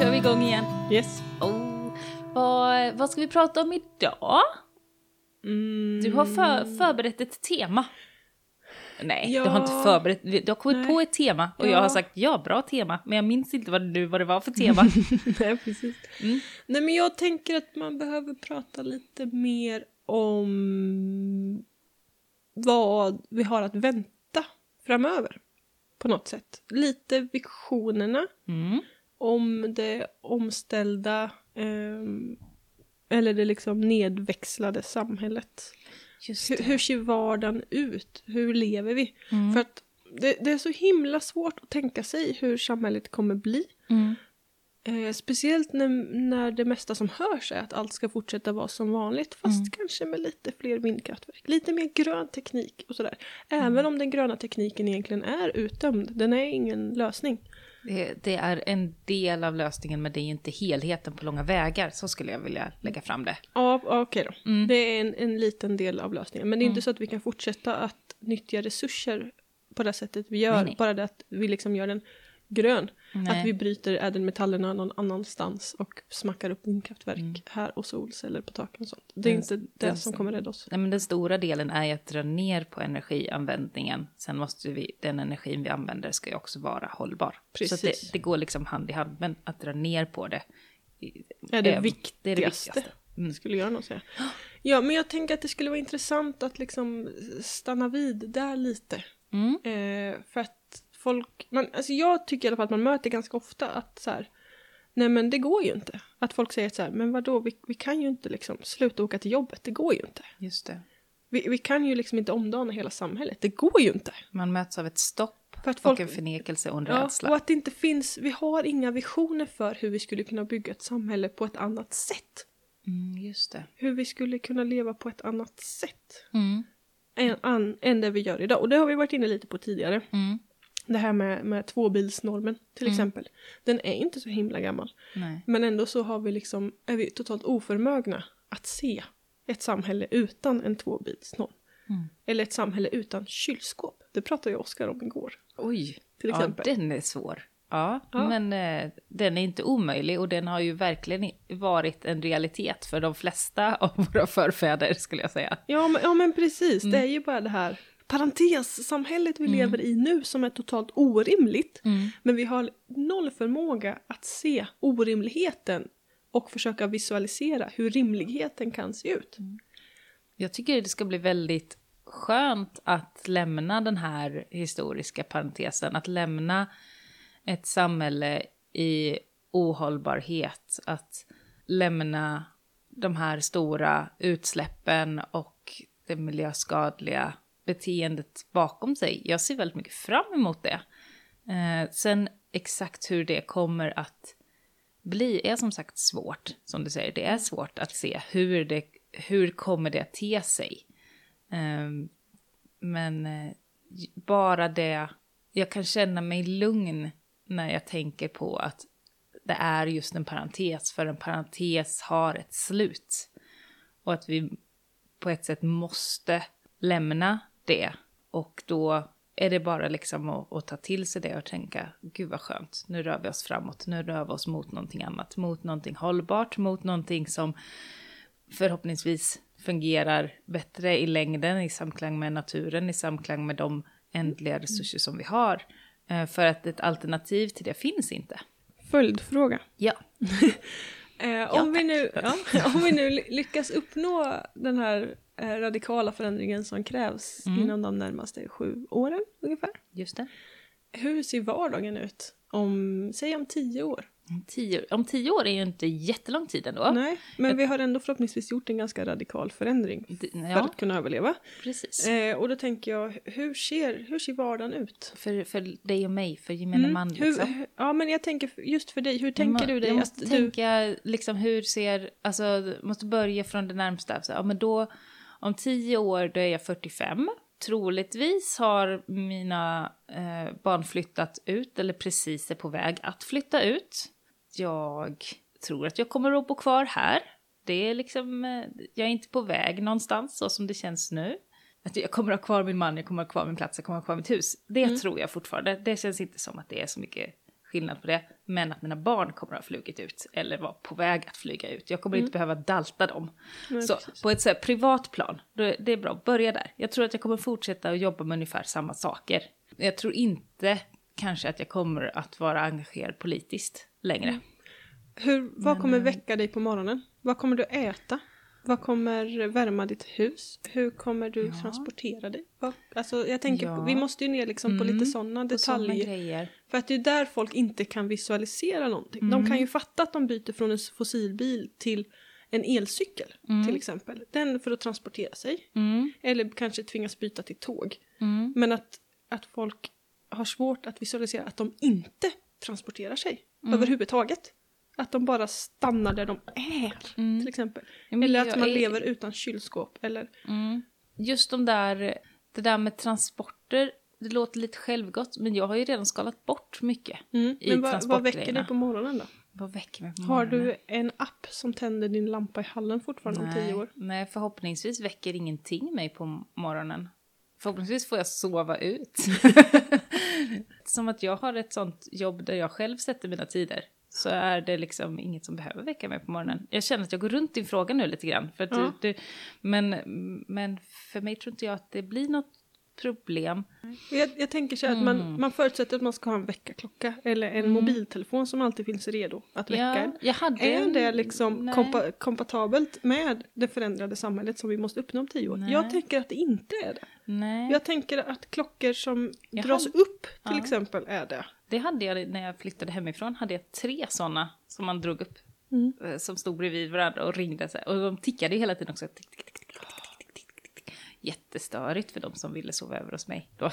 kör vi igång igen. Yes. Oh, vad, vad ska vi prata om idag? Mm. Du har för, förberett ett tema. Nej, Ja. du har inte förberett. Du har kommit Nej. på ett tema och Ja. jag har sagt ja, bra tema. Men jag minns inte vad, du, vad det var för tema. Nej, precis. Mm. Nej, men jag tänker att man behöver prata lite mer om vad vi har att vänta framöver. På något sätt. Lite visionerna Mm. Om det omställda ehm, eller det liksom nedväxlade samhället. Hur, hur ser vardagen ut? Hur lever vi? Mm. För att det, det är så himla svårt att tänka sig hur samhället kommer bli. Mm. Eh, speciellt när, när det mesta som hörs är att allt ska fortsätta vara som vanligt fast Mm. kanske med lite fler vindkraftverk. Lite mer grön teknik och sådär. Mm. Även om den gröna tekniken egentligen är utdömd. Den är ingen lösning. Det, det är en del av lösningen men det är inte helheten på långa vägar. Så skulle jag vilja lägga fram det. Ja, okej då. Mm. Det är en, en liten del av lösningen. Men det är inte så att vi kan fortsätta att nyttja resurser på det sättet vi gör. Nej, nej. Bara det att vi liksom gör den grön. Nej. Att vi bryter ädelmetallerna någon annanstans och smackar upp vindkraftverk Mm. här och solceller på taken och sånt. Det är Den- inte det den- som kommer rädda oss. Nej, men den stora delen är ju att dra ner på energianvändningen. Sen måste vi, den energin vi använder ska ju också vara hållbar. Så Precis. det, det går liksom hand i hand, men att dra ner på det. Är det är- viktigaste. Det är det viktigaste. Mm. Skulle jag nog säga. Ja, men jag tänker att det skulle vara intressant att liksom stanna vid där lite. Mm. Eh, för att folk, man, alltså jag tycker i alla fall att man möter ganska ofta att så här, nej men det går ju inte. Att folk säger så här, men vadå, vi, vi kan ju inte liksom sluta åka till jobbet, det går ju inte. Just det. Vi, vi kan ju liksom inte omdana hela samhället, det går ju inte. Man möts av ett stopp För att folk, och en förnekelse och en ja, rädsla. och att det inte finns, vi har inga visioner för hur vi skulle kunna bygga ett samhälle på ett annat sätt. Mm, just det. Hur vi skulle kunna leva på ett annat sätt. Mm. än, an, än det vi gör idag. Och det har vi varit inne lite på tidigare. Mm. Det här med, med tvåbilsnormen till Mm. exempel. Den är inte så himla gammal. Nej. Men ändå så har vi liksom, är vi totalt oförmögna att se ett samhälle utan en tvåbilsnorm. Mm. Eller ett samhälle utan kylskåp. Det pratade ju Oskar om igår. Oj, Till exempel. ja den är svår. Ja, Ja. men eh, den är inte omöjlig och den har ju verkligen varit en realitet för de flesta av våra förfäder skulle jag säga. Ja men, ja, men precis, Mm. det är ju bara det här parentessamhället vi lever i nu som är totalt orimligt. Men vi har noll förmåga att se orimligheten och försöka visualisera hur rimligheten kan se ut. Jag tycker det ska bli väldigt skönt att lämna den här historiska parentesen, att lämna ett samhälle i ohållbarhet, att lämna de här stora utsläppen och det miljöskadliga beteendet bakom sig. Jag ser väldigt mycket fram emot det. Eh, sen exakt hur det kommer att bli är som sagt svårt, som du säger. Det är svårt att se hur det hur kommer det att te sig. Eh, men eh, bara det, jag kan känna mig lugn när jag tänker på att det är just en parentes, för en parentes har ett slut. Och att vi på ett sätt måste lämna det. Och då är det bara liksom att, att ta till sig det och tänka, gud vad skönt, nu rör vi oss framåt, nu rör vi oss mot någonting annat, mot någonting hållbart, mot någonting som förhoppningsvis fungerar bättre i längden, i samklang med naturen, i samklang med de ändliga resurser som vi har. Eh, För att ett alternativ till det finns inte. Följdfråga. Ja. Eh, om, vi nu, ja, om vi nu ly- lyckas uppnå den här radikala förändringen som krävs Mm. inom de närmaste sju åren ungefär. Just det. Hur ser vardagen ut om, säg om tio år? Om tio, om tio år är ju inte jättelång tid ändå. Nej, men vi har ändå förhoppningsvis gjort en ganska radikal förändring Det- för Ja, att kunna överleva. precis. Eh, och då tänker jag, hur ser, hur ser vardagen ut? För, för dig och mig, för gemene man. hur, Liksom. hur- ja, men jag tänker just för dig, hur tänker du dig Jag att måste du... tänka, liksom hur ser, alltså, måste börja från det närmsta. Så, ja, men då, om tio år, då är jag 45. Troligtvis har mina eh, barn flyttat ut, eller precis är på väg att flytta ut. Jag tror att jag kommer att bo kvar här. Det är liksom, eh, jag är inte på väg någonstans så som det känns nu. Att jag kommer att ha kvar min man, jag kommer att ha kvar min plats, jag kommer att ha kvar mitt hus. Det tror jag fortfarande. Det känns inte som att det är så mycket skillnad på det. Men att mina barn kommer att ha flugit ut eller vara på väg att flyga ut. Jag kommer inte behöva dalta dem. Nej, så precis. på ett så här, privat plan, då, det är bra, börja där. Jag tror att jag kommer fortsätta att jobba med ungefär samma saker. Jag tror inte kanske att jag kommer att vara engagerad politiskt längre. Hur, vad Men, kommer eh, väcka dig på morgonen? Vad kommer du äta? Vad kommer värma ditt hus? Hur kommer du Ja. transportera dig? Vad, alltså jag tänker, Ja. vi måste ju ner liksom på Mm, lite sådana detaljer. För att det är där folk inte kan visualisera någonting. Mm. De kan ju fatta att de byter från en fossilbil till en elcykel Mm. till exempel. Den för att transportera sig. Mm, Eller kanske tvingas byta till tåg. mm, Men att, att folk har svårt att visualisera att de inte transporterar sig Mm. överhuvudtaget. Att de bara stannar där de är, mm. till exempel. Eller att man är- lever utan kylskåp. Eller, Mm. Just de där, det där med transporter, det låter lite självgott, men jag har ju redan skalat bort mycket. mm. I Men vad, vad väcker dig på morgonen då? Vad väcker mig på Har morgonen? du en app som tänder din lampa i hallen fortfarande om tio år? Nej, förhoppningsvis väcker ingenting mig på morgonen. Förhoppningsvis får jag sova ut. Som att jag har ett sånt jobb där jag själv sätter mina tider. Så är det liksom inget som behöver väcka mig på morgonen. Jag känner att jag går runt din fråga nu lite grann. För att Ja. du, du, men, men för mig tror inte jag att det blir något problem. Jag, jag tänker så här att man, mm. man förutsätter att man ska ha en väckarklocka eller en mm. mobiltelefon som alltid finns redo att väcka. Ja, är en, det liksom kompa, kompatibelt med det förändrade samhället som vi måste uppnå om tio år? Nej. Jag tänker att det inte är det. Nej. Jag tänker att klockor som jag dras hade, upp till ja. exempel är det. Det hade jag när jag flyttade hemifrån, hade jag tre sådana som man drog upp. Mm. Eh, som stod bredvid varandra och ringde. Och de tickade hela tiden också. Tick, tick, Jättestörigt för de som ville sova över hos mig då.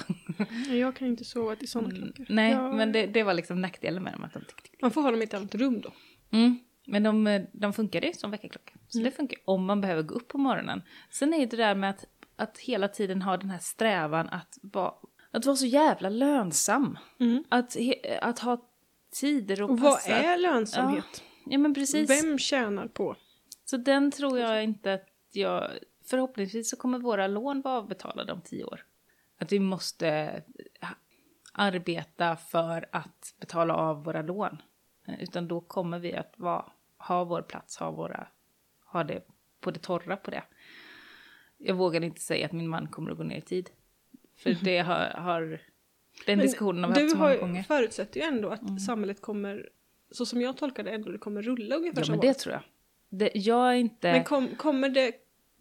Jag kan inte sova till sådana klockor. Nej, Ja. men det, det var liksom nackdelen med dem. Att de tick, tick. Man får ha dem i ett annat rum då. Mm. Men de, de funkade ju som väckarklocka. Så Mm. det funkar om man behöver gå upp på morgonen. Sen är det där med att, att hela tiden ha den här strävan att vara, att vara så jävla lönsam. Mm. Att, att ha tider och Och vad passa. är lönsamhet? Ja men precis. Vem tjänar på? Så den tror jag inte att jag... Förhoppningsvis så kommer våra lån vara avbetalade om tio år. Att vi måste eh, arbeta för att betala av våra lån. Eh, Utan då kommer vi att vara, ha vår plats, ha, våra, ha det på det torra på det. Jag vågar inte säga att min man kommer att gå ner i tid. För det har, har den diskussionen har vi haft du så många gånger. förutsätter ju ändå att samhället kommer, så som jag tolkar det, ändå det kommer rulla ungefär Ja som men vanligt. det tror jag. Det, jag, är inte, Men kom, kommer det...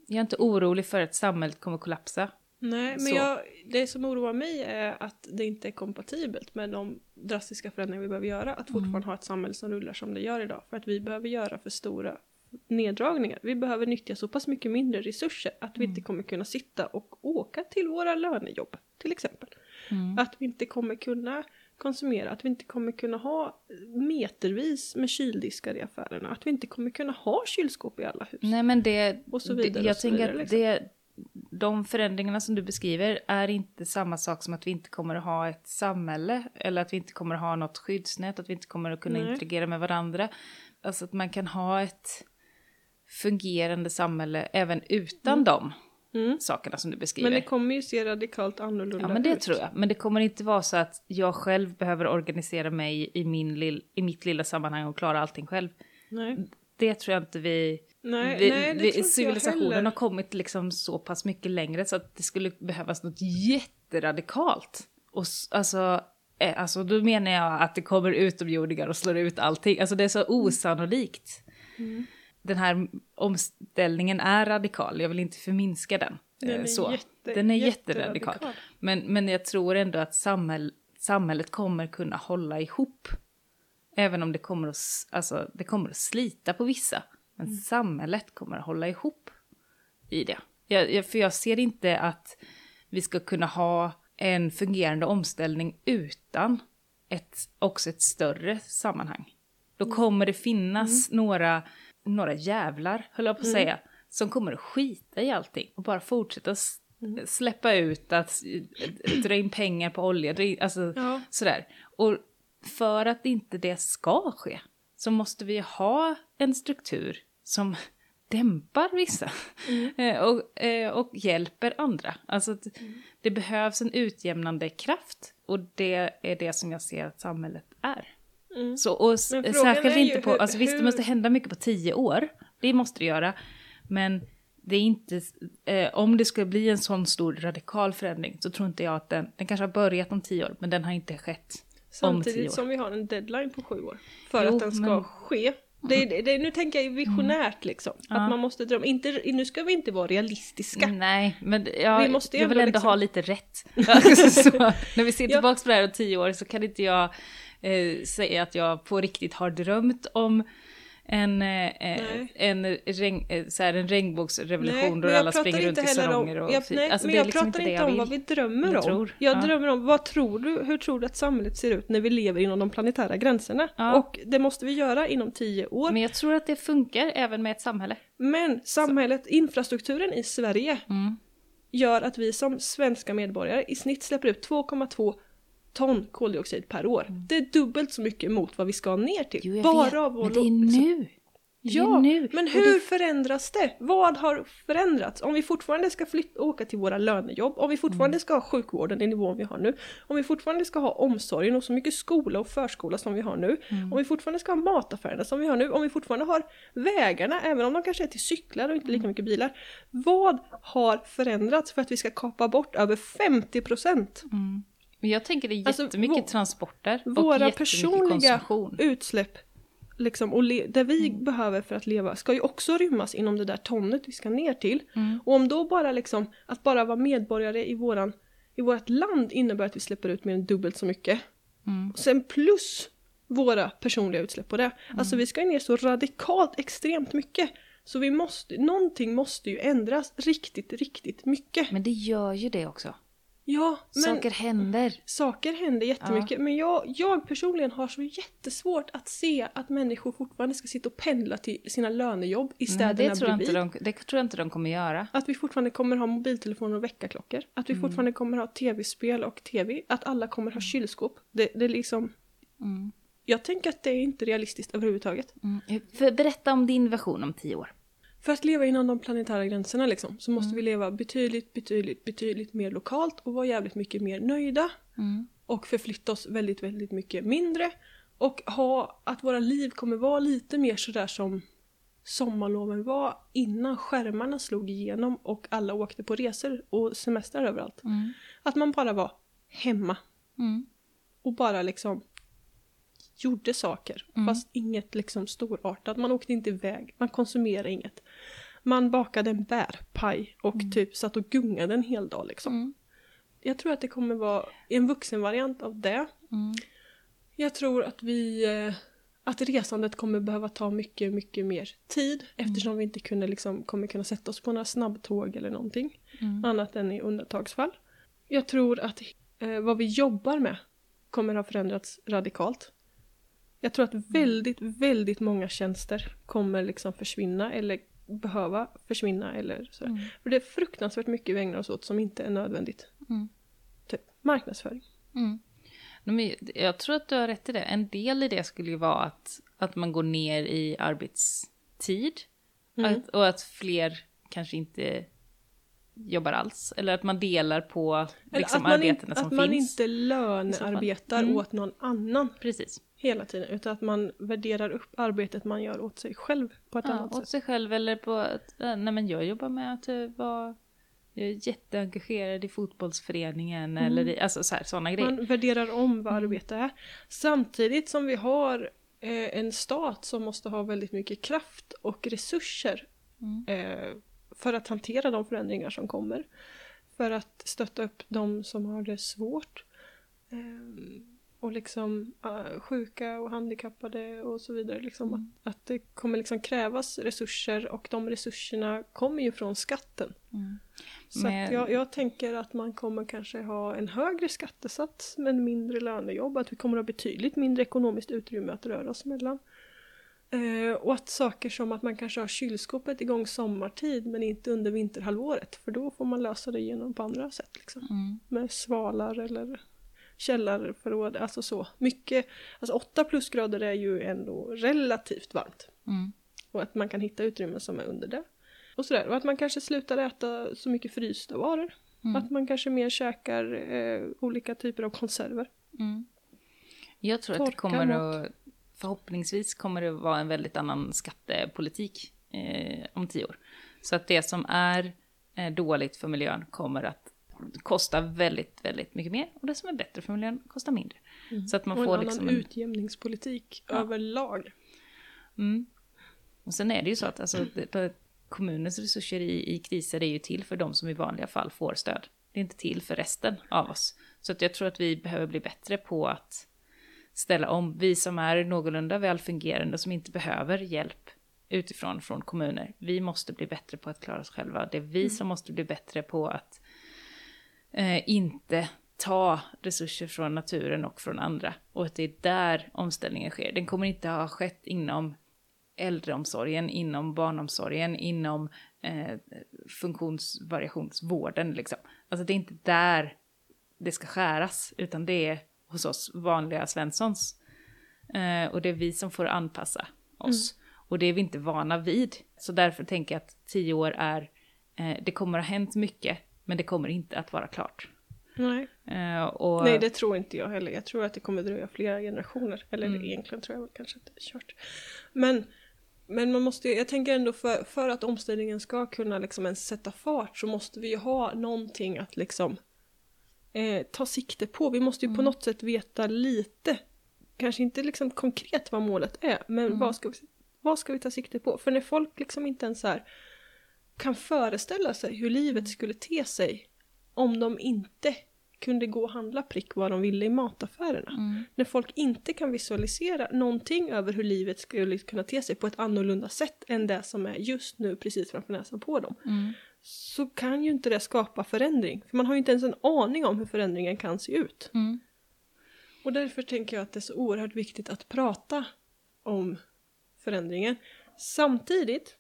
jag är inte orolig för att samhället kommer kollapsa. Nej, men jag, det som oroar mig är att det inte är kompatibelt med de drastiska förändringar vi behöver göra. Att fortfarande ha ett samhälle som rullar som det gör idag. För att vi behöver göra för stora neddragningar. Vi behöver nyttja så pass mycket mindre resurser att vi inte kommer kunna sitta och åka till våra lönejobb till exempel. Mm. Att vi inte kommer kunna konsumera, att vi inte kommer kunna ha metervis med kyldiskar i affärerna, att vi inte kommer kunna ha kylskåp i alla hus. Nej men det, Och så vidare det jag tänker vidare, att liksom. det, de förändringarna som du beskriver är inte samma sak som att vi inte kommer att ha ett samhälle eller att vi inte kommer att ha något skyddsnät, att vi inte kommer att kunna Nej. interagera med varandra. Alltså att man kan ha ett fungerande samhälle även utan de Mm. sakerna som du beskriver. Men det kommer ju se radikalt annorlunda Ja, men det ut. tror jag. Men det kommer inte vara så att jag själv behöver organisera mig i, min lill, i mitt lilla sammanhang och klara allting själv. Nej, Det tror jag inte vi... nej, vi, nej det vi tror jag civilisationen heller. har kommit liksom så pass mycket längre så att det skulle behövas något jätteradikalt. Och alltså, eh, alltså då menar jag att det kommer utomjordingar och slår ut allting. Alltså det är så osannolikt. Mm. Den här omställningen är radikal, jag vill inte förminska den. Den eh, är så. jätte- den är jätteradikal. jätteradikal. Men, men jag tror ändå att samhäll, samhället kommer kunna hålla ihop. Även om det kommer att, alltså, det kommer att slita på vissa. Men Mm. samhället kommer att hålla ihop i det. Jag, jag, för jag ser inte att vi ska kunna ha en fungerande omställning utan ett, också ett större sammanhang. Då Mm. kommer det finnas några, några jävlar, höll jag på att Mm. säga, som kommer att skita i allting och bara fortsätta Mm. släppa ut, att dra in pengar på olja, in, alltså Ja. sådär. Och för att inte det ska ske så måste vi ha en struktur som dämpar vissa eh, och, eh, och hjälper andra. Alltså att det behövs en utjämnande kraft och det är det som jag ser att samhället är. Mm. Så, och särskilt inte på, hur- alltså visst det hur- måste hända mycket på tio år, det måste det göra, men det är inte, eh, om det ska bli en sån stor radikal förändring så tror inte jag att den, den kanske har börjat om tio år, men den har inte skett om tio år. Samtidigt som vi har en deadline på sju år. För Jo, att den ska men- ske. Det, det, det, nu tänker jag visionärt liksom. Att man måste drömma. Inte, nu ska vi inte vara realistiska. Nej, men jag, Vi måste jag vill ändå liksom- ha lite rätt. Så, när vi ser Ja. tillbaka på det här om tio år så kan inte jag eh, säga att jag på riktigt har drömt om en, eh, eh, en, regn, eh, så här, en regnbågsrevolution Nej, då alla springer runt i salonger och jag, nej, alltså, men jag liksom pratar inte om vad vi drömmer om. tror, jag ja. drömmer om vad tror du, hur tror du att samhället ser ut när vi lever inom de planetära gränserna? Ja. Och det måste vi göra inom tio år. Men jag tror att det funkar även med ett samhälle. Men samhället, infrastrukturen i Sverige Mm. gör att vi som svenska medborgare i snitt släpper ut 2,2 ton koldioxid per år. Det är dubbelt så mycket mot vad vi ska ner till. Jo, Bara vet, av vår men det är nu. Det är Ja, nu. men hur det- förändras det? Vad har förändrats? Om vi fortfarande ska flytta, åka till våra lönejobb, om vi fortfarande Mm. ska ha sjukvården i nivån vi har nu, om vi fortfarande ska ha omsorgen och så mycket skola och förskola som vi har nu, Mm. om vi fortfarande ska ha mataffärerna som vi har nu, om vi fortfarande har vägarna, även om de kanske är till cyklar och inte Mm. lika mycket bilar. Vad har förändrats för att vi ska kapa bort över 50 procent? Mm. Men jag tänker det är Alltså, jättemycket vå- transporter och Våra personliga konsumtion. utsläpp liksom, och det vi Mm. behöver för att leva ska ju också rymmas inom det där tonnet vi ska ner till. Mm. Och om då bara liksom, att bara vara medborgare i våran i vårt land innebär att vi släpper ut mer än dubbelt så mycket. Mm. Sen plus våra personliga utsläpp på det. Alltså vi ska ju ner så radikalt extremt mycket. Så vi måste, någonting måste ju ändras riktigt, riktigt mycket. Men det gör ju det också. Ja, men Saker händer. saker händer jättemycket. Men jag, jag personligen har så jättesvårt att se att människor fortfarande ska sitta och pendla till sina lönejobb i Nej, städerna det, tror jag bredvid. inte de, det tror jag inte de kommer göra. Att vi fortfarande kommer ha mobiltelefoner och väckarklockor. Att vi Mm. fortfarande kommer ha tv-spel och tv. Att alla kommer ha kylskåp. Det, det är liksom... Mm. Jag tänker att det är inte realistiskt överhuvudtaget. Mm. För, berätta om din version om tio år. För att leva inom de planetära gränserna liksom, så Mm. måste vi leva betydligt, betydligt, betydligt mer lokalt och vara jävligt mycket mer nöjda. Mm. Och förflytta oss väldigt, väldigt mycket mindre. Och ha att våra liv kommer vara lite mer sådär som sommarloven var innan skärmarna slog igenom och alla åkte på resor och semestrar överallt. Mm. Att man bara var hemma Mm. och bara liksom gjorde saker. Mm. Fast inget liksom storartat. Man åkte inte iväg, man konsumerade inget. Man bakade en bärpaj och typ satt och gungade en hel dag liksom. Mm. Jag tror att det kommer vara en vuxenvariant av det. Mm. Jag tror att vi eh, att resandet kommer behöva ta mycket, mycket mer tid eftersom vi inte kunde liksom, kommer kunna sätta oss på några snabbtåg eller någonting Mm. annat än i undantagsfall. Jag tror att eh, vad vi jobbar med kommer ha förändrats radikalt. Jag tror att väldigt, väldigt många tjänster kommer liksom försvinna eller behöva försvinna eller så. Mm. För det är fruktansvärt mycket vi ägnar oss åt som inte är nödvändigt. Mm. Typ marknadsföring. Mm. Men Jag tror att du har rätt i det. En del i det skulle ju vara att, att man går ner i arbetstid. Mm. Att, och att fler kanske inte jobbar alls. Eller att man delar på liksom, att arbetena som att man finns. inte lönearbetar Mm. åt någon annan Precis. hela tiden utan att man värderar upp arbetet man gör åt sig själv på ett Ja, annat åt sätt. sig själv eller på att, äh, nej men jag jobbar med att eh, vara jag är jätteengagerad i fotbollsföreningen eller i, alltså så här, sådana grejer. Man värderar om vad Mm. arbete är. Samtidigt som vi har eh, en stat som måste ha väldigt mycket kraft och resurser Mm. eh, för att hantera de förändringar som kommer. För att stötta upp de som har det svårt. Eh, och liksom sjuka och handikappade och så vidare. Liksom, Mm. att, att det kommer liksom krävas resurser och de resurserna kommer ju från skatten. Mm. Så att jag, jag tänker att man kommer kanske ha en högre skattesats men mindre lönejobb. Att vi kommer ha betydligt mindre ekonomiskt utrymme att röra oss mellan. Eh, och att saker som att man kanske har kylskåpet igång sommartid men inte under vinterhalvåret. För då får man lösa det genom på andra sätt. Liksom. Mm. Med svalar eller källarförråd. Alltså så. Mycket, alltså 8 plusgrader är ju ändå relativt varmt. Mm. Och att man kan hitta utrymmen som är under det. Och sådär. Och att man kanske slutar äta så mycket frysta varor. Mm. Att man kanske mer käkar eh, olika typer av konserver. Mm. Jag tror att det kommer mat. att förhoppningsvis kommer det vara en väldigt annan skattepolitik eh, om tio år. Så att det som är eh, dåligt för miljön kommer att kosta väldigt, väldigt mycket mer och det som är bättre för miljön kostar mindre. Mm. Så att man och får en liksom annan en... utjämningspolitik Ja. överlag. Mm. Och sen är det ju så att alltså, det- kommunens resurser i, i kriser är ju till för de som i vanliga fall får stöd. Det är inte till för resten av oss. Så att jag tror att vi behöver bli bättre på att ställa om. Vi som är någorlunda väl fungerande, som inte behöver hjälp utifrån från kommuner. Vi måste bli bättre på att klara oss själva. Det är vi som måste bli bättre på att eh, inte ta resurser från naturen och från andra. Och att det är där omställningen sker. Den kommer inte ha skett inom äldreomsorgen, inom barnomsorgen, inom eh, funktionsvariationsvården. Liksom. Alltså det är inte där det ska skäras, utan det är hos oss vanliga svenssons. Eh, och det är vi som får anpassa oss. Och det är vi inte vana vid. Så därför tänker jag att tio år är, eh, det kommer ha hänt mycket, men det kommer inte att vara klart. Nej. Eh, och, Nej, det tror inte jag heller. Jag tror att det kommer dröja flera generationer. Eller Mm. egentligen tror jag väl kanske att det är kört. Men, men man måste ju- jag tänker ändå för, för att omställningen ska kunna liksom ens sätta fart så måste vi ju ha någonting att liksom eh, ta sikte på. Vi måste ju på något sätt veta lite, kanske inte liksom konkret vad målet är, men vad, ska vi, vad ska vi ta sikte på? För när folk liksom inte ens här kan föreställa sig hur livet skulle te sig om de inte kunde gå och handla prick vad de ville i mataffärerna. Mm. När folk inte kan visualisera någonting över hur livet skulle kunna te sig på ett annorlunda sätt än det som är just nu precis framför näsan på dem. Mm. Så kan ju inte det skapa förändring. För man har ju inte ens en aning om hur förändringen kan se ut. Mm. Och därför tänker jag att det är så oerhört viktigt att prata om förändringen. Samtidigt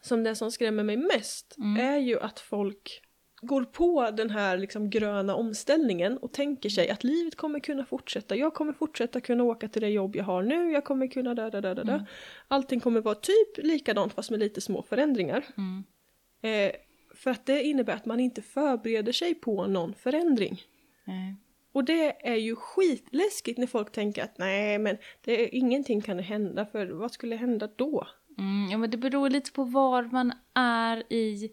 som det som skrämmer mig mest är ju att folk går på den här liksom gröna omställningen och tänker sig att livet kommer kunna fortsätta. Jag kommer fortsätta kunna åka till det jobb jag har nu, jag kommer kunna da da da da da. Allting kommer vara typ likadant fast med lite små förändringar. Mm. Eh, för att det innebär att man inte förbereder sig på någon förändring. Nej. Och det är ju skitläskigt när folk tänker att nej men det är, ingenting kan hända för vad skulle hända då? Mm, ja, men det beror lite på var man är i,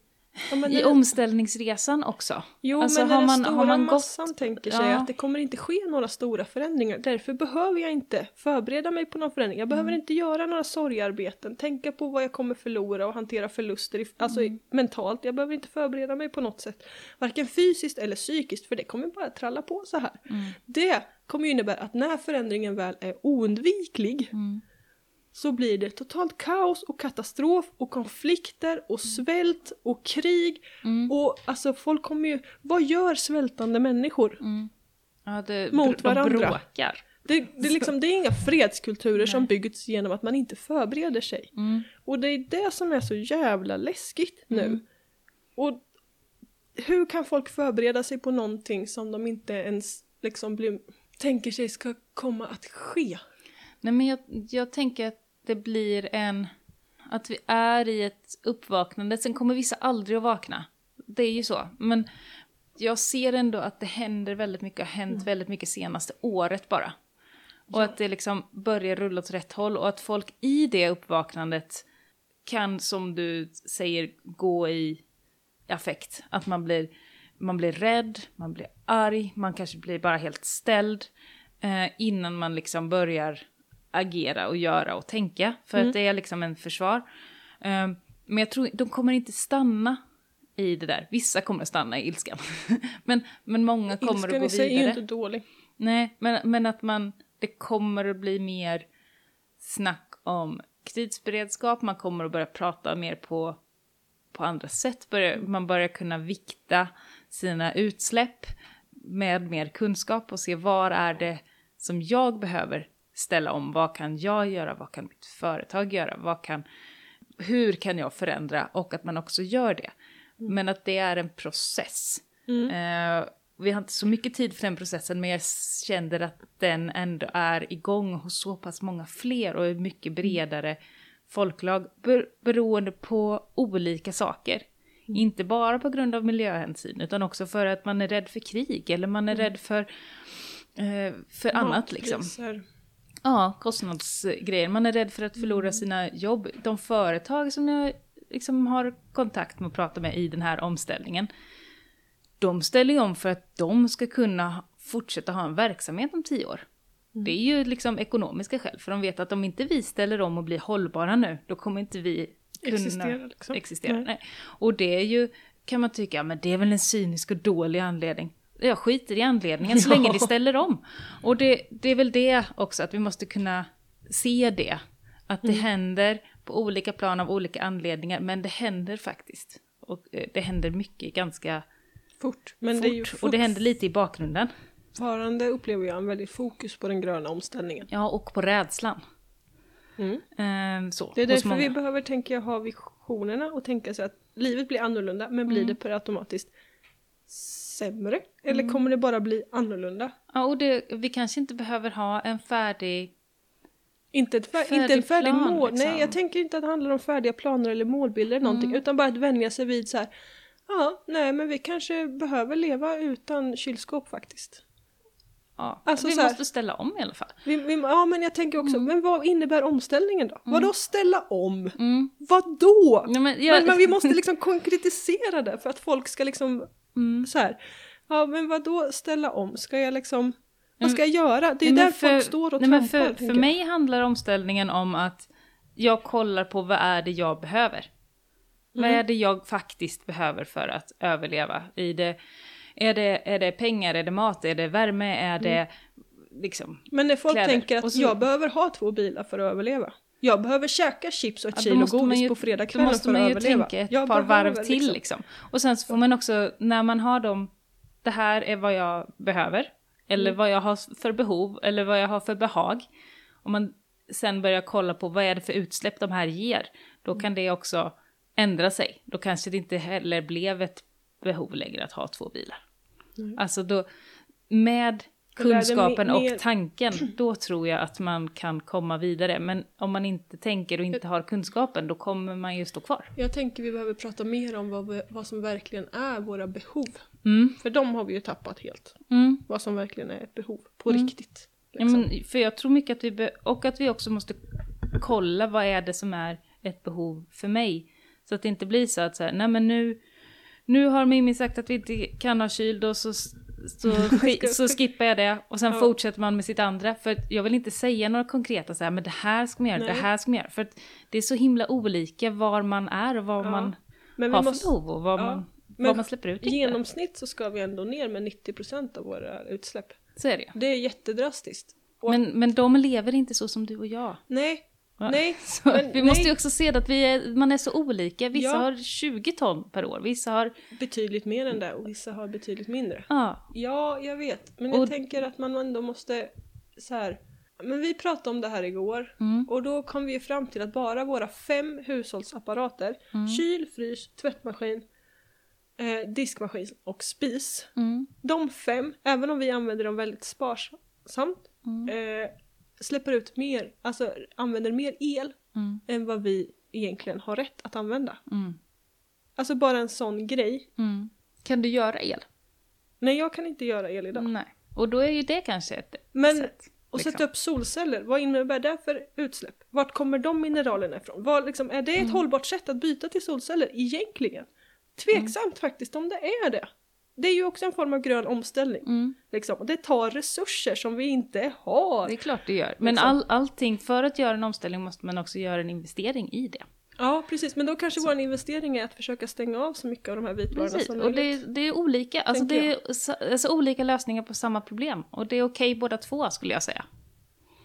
Ja, i när- omställningsresan också. Jo Alltså, men när har den man- stora har man gått- massan tänker sig Ja. att det kommer inte ske några stora förändringar. Därför behöver jag inte förbereda mig på någon förändring. Jag behöver Mm. inte göra några sorgarbeten, tänka på vad jag kommer förlora och hantera förluster i, alltså Mm. mentalt. Jag behöver inte förbereda mig på något sätt. Varken fysiskt eller psykiskt för det kommer bara tralla på så här. Mm. Det kommer ju innebära att när förändringen väl är oundviklig Mm. Så blir det totalt kaos och katastrof och konflikter och svält och krig. Mm. Och alltså folk kommer ju, vad gör svältande människor? Mm. Ja, det, Mot de varandra. bråkar. Det, det, är liksom, det är inga fredskulturer som byggts genom att man inte förbereder sig. Mm. Och det är det som är så jävla läskigt nu. Och hur kan folk förbereda sig på någonting som de inte ens liksom blir, tänker sig ska komma att ske? Nej, men jag, jag tänker att det blir en... Att vi är i ett uppvaknande. Sen kommer vissa aldrig att vakna. Det är ju så. Men jag ser ändå att det händer väldigt mycket. har hänt väldigt mycket senaste året bara. Och att det liksom börjar rulla åt rätt håll. Och att folk i det uppvaknandet kan, som du säger, gå i affekt. Att man blir, man blir rädd, man blir arg, man kanske blir bara helt ställd. Eh, innan man liksom börjar agera och göra och tänka. För att det är liksom en försvar. Eh, men jag tror de kommer inte stanna i det där. Vissa kommer stanna i ilskan. men, men många kommer Ilskan att gå i sig är ju vidare. inte dålig. Nej, men, men att man, det kommer att bli mer snack om krigsberedskap, man kommer att börja prata mer på, på andra sätt, börja, man börjar kunna vikta sina utsläpp med mer kunskap och se var är det som jag behöver ställa om, vad kan jag göra, vad kan mitt företag göra, vad kan, hur kan jag förändra? Och att man också gör det. Men att det är en process. Eh, vi har inte så mycket tid för den processen men jag känner att den ändå är igång hos så pass många fler och är mycket bredare folklag ber- beroende på olika saker. Inte bara på grund av miljöhänsyn utan också för att man är rädd för krig eller man är rädd för, eh, för annat liksom. Ja, kostnadsgrejer. Man är rädd för att förlora sina jobb. De företag som jag liksom har kontakt med och pratar med i den här omställningen, de ställer ju om för att de ska kunna fortsätta ha en verksamhet om tio år. Det är ju liksom ekonomiska skäl, för de vet att om inte vi ställer om och blir hållbara nu, då kommer inte vi kunna Existera, liksom. existera. Nej. Nej. Och det är ju, kan man tycka, men det är väl en cynisk och dålig anledning. Jag skiter i anledningen så länge vi ställer om. Och det, det är väl det också, att vi måste kunna se det. Att Mm. det händer på olika plan av olika anledningar, men det händer faktiskt. Och eh, det händer mycket ganska Fort. Men fort. det är ju Och det händer lite i bakgrunden. fortfarande upplever jag en väldigt fokus på den gröna omställningen. Ja, och på rädslan. Mm. Ehm, så, Det är därför vi behöver, tänka ha visionerna och tänka sig att livet blir annorlunda, men blir Mm. det per automatiskt sämre? Eller kommer det bara bli annorlunda? Ja, och det, vi kanske inte behöver ha en färdig... Inte, ett fär, inte en färdig plan, mål. liksom. Nej, jag tänker inte att det handlar om färdiga planer eller målbilder eller någonting, Mm. utan bara att vänja sig vid så här. Ja, nej, men vi kanske behöver leva utan kylskåp faktiskt. Ja, Alltså vi så här- måste ställa om i alla fall. Vi, vi, ja, men jag tänker också, men vad innebär omställningen då? Vadå ställa om? Mm. Vadå? Ja, men jag- Men, men vi måste liksom konkretisera det för att folk ska liksom Mm. så här. Ja men vad då ställa om? Ska jag liksom Vad Mm. ska jag göra? Det är Nej, där för- folk står och nej, men trampar. för, för jag. mig handlar omställningen om att jag kollar på vad är det jag behöver. Vad Mm. är det jag faktiskt behöver för att överleva? I det, är, det, är det pengar, är det mat, är det värme, är det Mm. liksom... Men när folk kläder. tänker att så- jag behöver ha två bilar för att överleva. Jag behöver käka chips och ett Ja, då kilo måste man godis ju- på Då fredagskvällen måste för man att ju överleva. tänka ett Jag par varv till liksom- liksom. Och sen så får man också, när man har dem, det här är vad jag behöver. Eller Mm. vad jag har för behov, eller vad jag har för behag. Om man sen börjar kolla på vad är det för utsläpp de här ger, då Mm. kan det också ändra sig. Då kanske det inte heller blev ett behov längre att ha två bilar. Mm. Alltså då, med kunskapen och tanken, då tror jag att man kan komma vidare. Men om man inte tänker och inte har kunskapen, då kommer man ju stå kvar. Jag tänker vi behöver prata mer om vad, vad som verkligen är våra behov. Mm, För de har vi ju tappat helt. mm. Vad som verkligen är ett behov på Mm. riktigt. Ja, Liksom. men, för jag tror mycket att vi, be- och att vi också måste kolla vad är det som är ett behov för mig. Så att det inte blir så att så här, nej men nu, nu har Mimmi sagt att vi inte kan ha kyl, då så, så, så skippar jag det. Och sen Ja. fortsätter man med sitt andra. För jag vill inte säga några konkreta så här, men det här ska man göra, det Nej. här ska man göra. För det är så himla olika var man är och vad Ja. man Men har måste, för behov och vad, ja. man, Men vad man släpper ut. i genomsnitt så ska vi ändå ner med 90% av våra utsläpp. Så är det. Det är jättedrastiskt. Och- Men, men de lever inte så som du och jag. Nej? Nej. Men vi måste ju också se att vi är, man är så olika. Vissa Ja. har 20 ton per år, vissa har... Betydligt mer än det och vissa har betydligt mindre. Ja, Ja, jag vet. Men Och- jag tänker att man ändå måste så här. Men vi pratade om det här igår mm, och då kom vi fram till att bara våra fem hushållsapparater, Mm. kyl, frys, tvättmaskin, eh, diskmaskin och spis. mm, De fem, även om vi använder dem väldigt sparsamt, mm, eh, släpper ut mer, alltså använder mer el mm, än vad vi egentligen har rätt att använda. mm, Alltså bara en sån grej. mm. Kan du göra el? Nej, jag kan inte göra el idag. Nej. Och då är ju det kanske ett Men sätt. Och liksom. sätta upp solceller, vad innebär det för utsläpp? Vart kommer de mineralerna ifrån? Vad, liksom, är det ett Mm. hållbart sätt att byta till solceller egentligen? Tveksamt faktiskt om det är det. Det är ju också en form av grön omställning. Mm, Liksom. Och det tar resurser som vi inte har. det är klart det gör. Men Liksom. all, allting, för att göra en omställning måste man också göra en investering i det. Ja precis, men då kanske vår investering är att försöka stänga av så mycket av de här vitvarorna Precis, som och möjligt. det, det är olika, alltså det är så- alltså olika lösningar på samma problem. Och det är okej båda två skulle jag säga.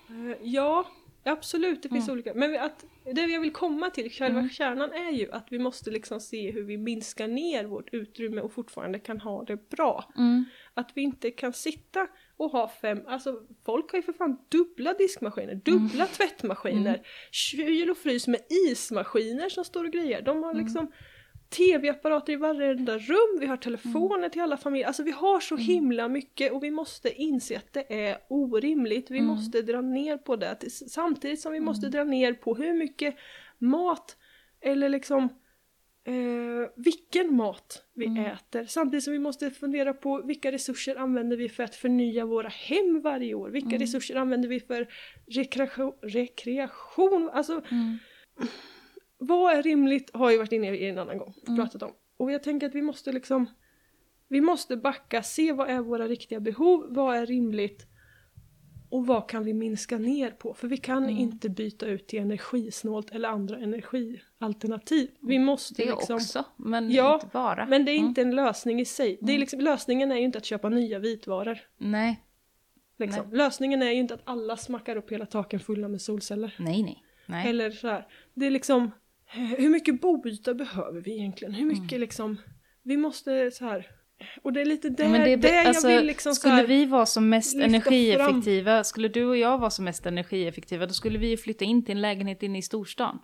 Eh, Ja, absolut, det finns Mm. olika. Men att, det jag vill komma till, själva kärnan är ju att vi måste liksom se hur vi minskar ner vårt utrymme och fortfarande kan ha det bra. Mm, Att vi inte kan sitta och ha fem, alltså folk har ju för fan dubbla diskmaskiner, dubbla Mm. tvättmaskiner, kyl och frys med ismaskiner som står och grejer. De Mm. har liksom tv-apparater i varenda rum, vi har telefoner Mm. till alla familjer. Alltså vi har så himla mycket och vi måste inse att det är orimligt. Vi Mm. måste dra ner på det samtidigt som vi måste dra ner på hur mycket mat eller liksom eh, vilken mat vi Mm. äter. Samtidigt som vi måste fundera på vilka resurser använder vi för att förnya våra hem varje år? Vilka Mm. resurser använder vi för rekreation? rekreation? Alltså, Mm. Vad är rimligt har ju varit inne i en annan gång och Mm. pratat om. Och jag tänker att vi måste liksom vi måste backa, se vad är våra riktiga behov, vad är rimligt och vad kan vi minska ner på? För vi kan Mm. inte byta ut till energisnålt eller andra energialternativ. Vi måste Det liksom... också, men Ja, inte bara. Men det är Mm. inte en lösning i sig. Det är liksom, lösningen är ju inte att köpa nya vitvaror. Nej, Liksom. Lösningen är ju inte att alla smackar upp hela taken fulla med solceller. nej, nej. nej. Eller så här. Det är liksom, hur mycket boyta behöver vi egentligen? Hur mycket Mm. liksom, vi måste så här. Och det är lite där, Men det, där alltså, jag vill liksom skulle här, vi vara som mest energieffektiva, skulle du och jag vara som mest energieffektiva, då skulle vi ju flytta in till en lägenhet inne i storstan.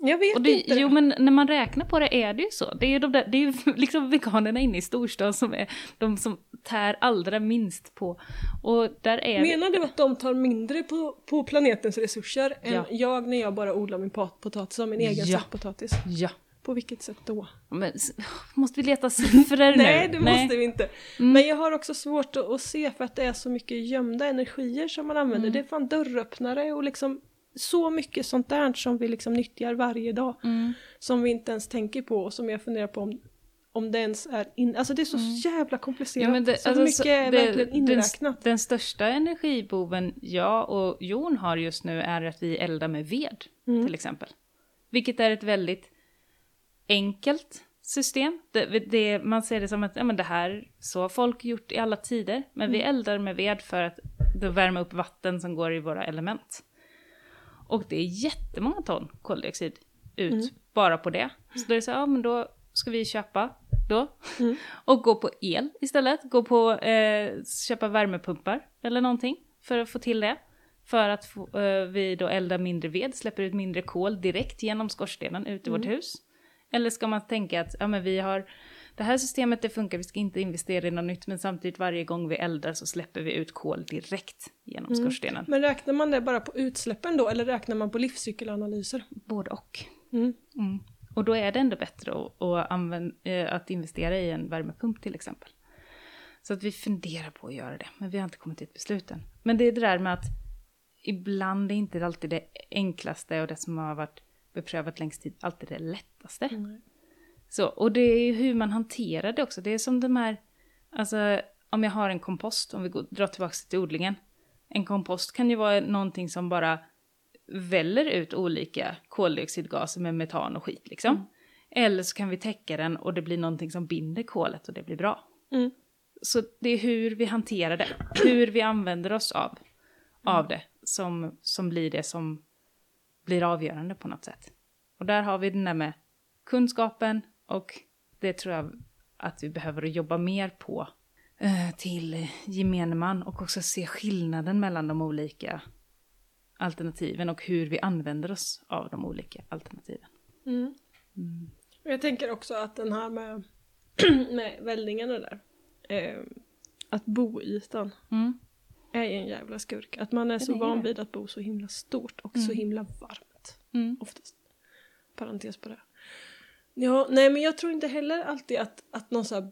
Jag vet det, inte. jo men när man räknar på det är det ju så. Det är ju, de där, det är liksom veganerna inne i storstan som är de som tär allra minst på. Och där är Menar du att de tar mindre på, på planetens resurser än Ja. jag när jag bara odlar min pot- potatis av min egen Ja. potatis? Ja. På vilket sätt då? Men, måste vi leta siffror nu? Nej, det måste vi inte. Mm. Men jag har också svårt att, att se för att det är så mycket gömda energier som man använder. Mm. Det är fan dörröppnare och liksom så mycket sånt där som vi liksom nyttjar varje dag. Mm. Som vi inte ens tänker på och som jag funderar på om, om det ens är in... Alltså det är så jävla komplicerat. Mm. Ja, det- så alltså, mycket så- är det- verkligen den- inräknat. Den största energiboven jag och Jon har just nu är att vi eldar med ved, Mm. till exempel. Vilket är ett väldigt enkelt system. Det, det, man ser det som att ja, men det här, så har folk gjort i alla tider. Men vi eldar med ved för att då värma upp vatten som går i våra element. Och det är jättemånga ton koldioxid ut Mm. bara på det. Så då är det så, ja men då ska vi köpa då. Mm. Och gå på el istället. Gå på, eh, köpa värmepumpar eller någonting för att få till det. För att få, eh, vi då eldar mindre ved, släpper ut mindre kol direkt genom skorstenen ut i vårt hus. Eller ska man tänka att ja, men vi har det här systemet det funkar, vi ska inte investera i något nytt men samtidigt varje gång vi eldar så släpper vi ut kol direkt genom skorstenen. Men räknar man det bara på utsläppen då eller räknar man på livscykelanalyser? Både och. Mm. Mm. Och då är det ändå bättre att, att, använd, eh, att investera i en värmepump till exempel. Så att vi funderar på att göra det, men vi har inte kommit till ett beslut än. Men det är det där med att ibland är inte alltid det enklaste och det som har varit beprövat längst tid alltid det lättaste. Mm. Så, och det är ju hur man hanterar det också. Det är som de här, alltså om jag har en kompost, om vi går, drar tillbaka till odlingen. En kompost kan ju vara någonting som bara väller ut olika koldioxidgaser med metan och skit liksom. Eller så kan vi täcka den och det blir någonting som binder kolet och det blir bra. Mm. Så det är hur vi hanterar det, hur vi använder oss av, av det som, som blir det som blir avgörande på något sätt. Och där har vi den där med kunskapen och det tror jag att vi behöver jobba mer på eh, till gemene man och också se skillnaden mellan de olika alternativen och hur vi använder oss av de olika alternativen. Mm. Mm. Jag tänker också att den här med, med det där. Eh, att boytan Mm. är en jävla skurk. Att man är så van vid att bo så himla stort och så Mm. himla varmt. Mm. Oftast. Parentes på det. Ja, nej men jag tror inte heller alltid att, att någon så här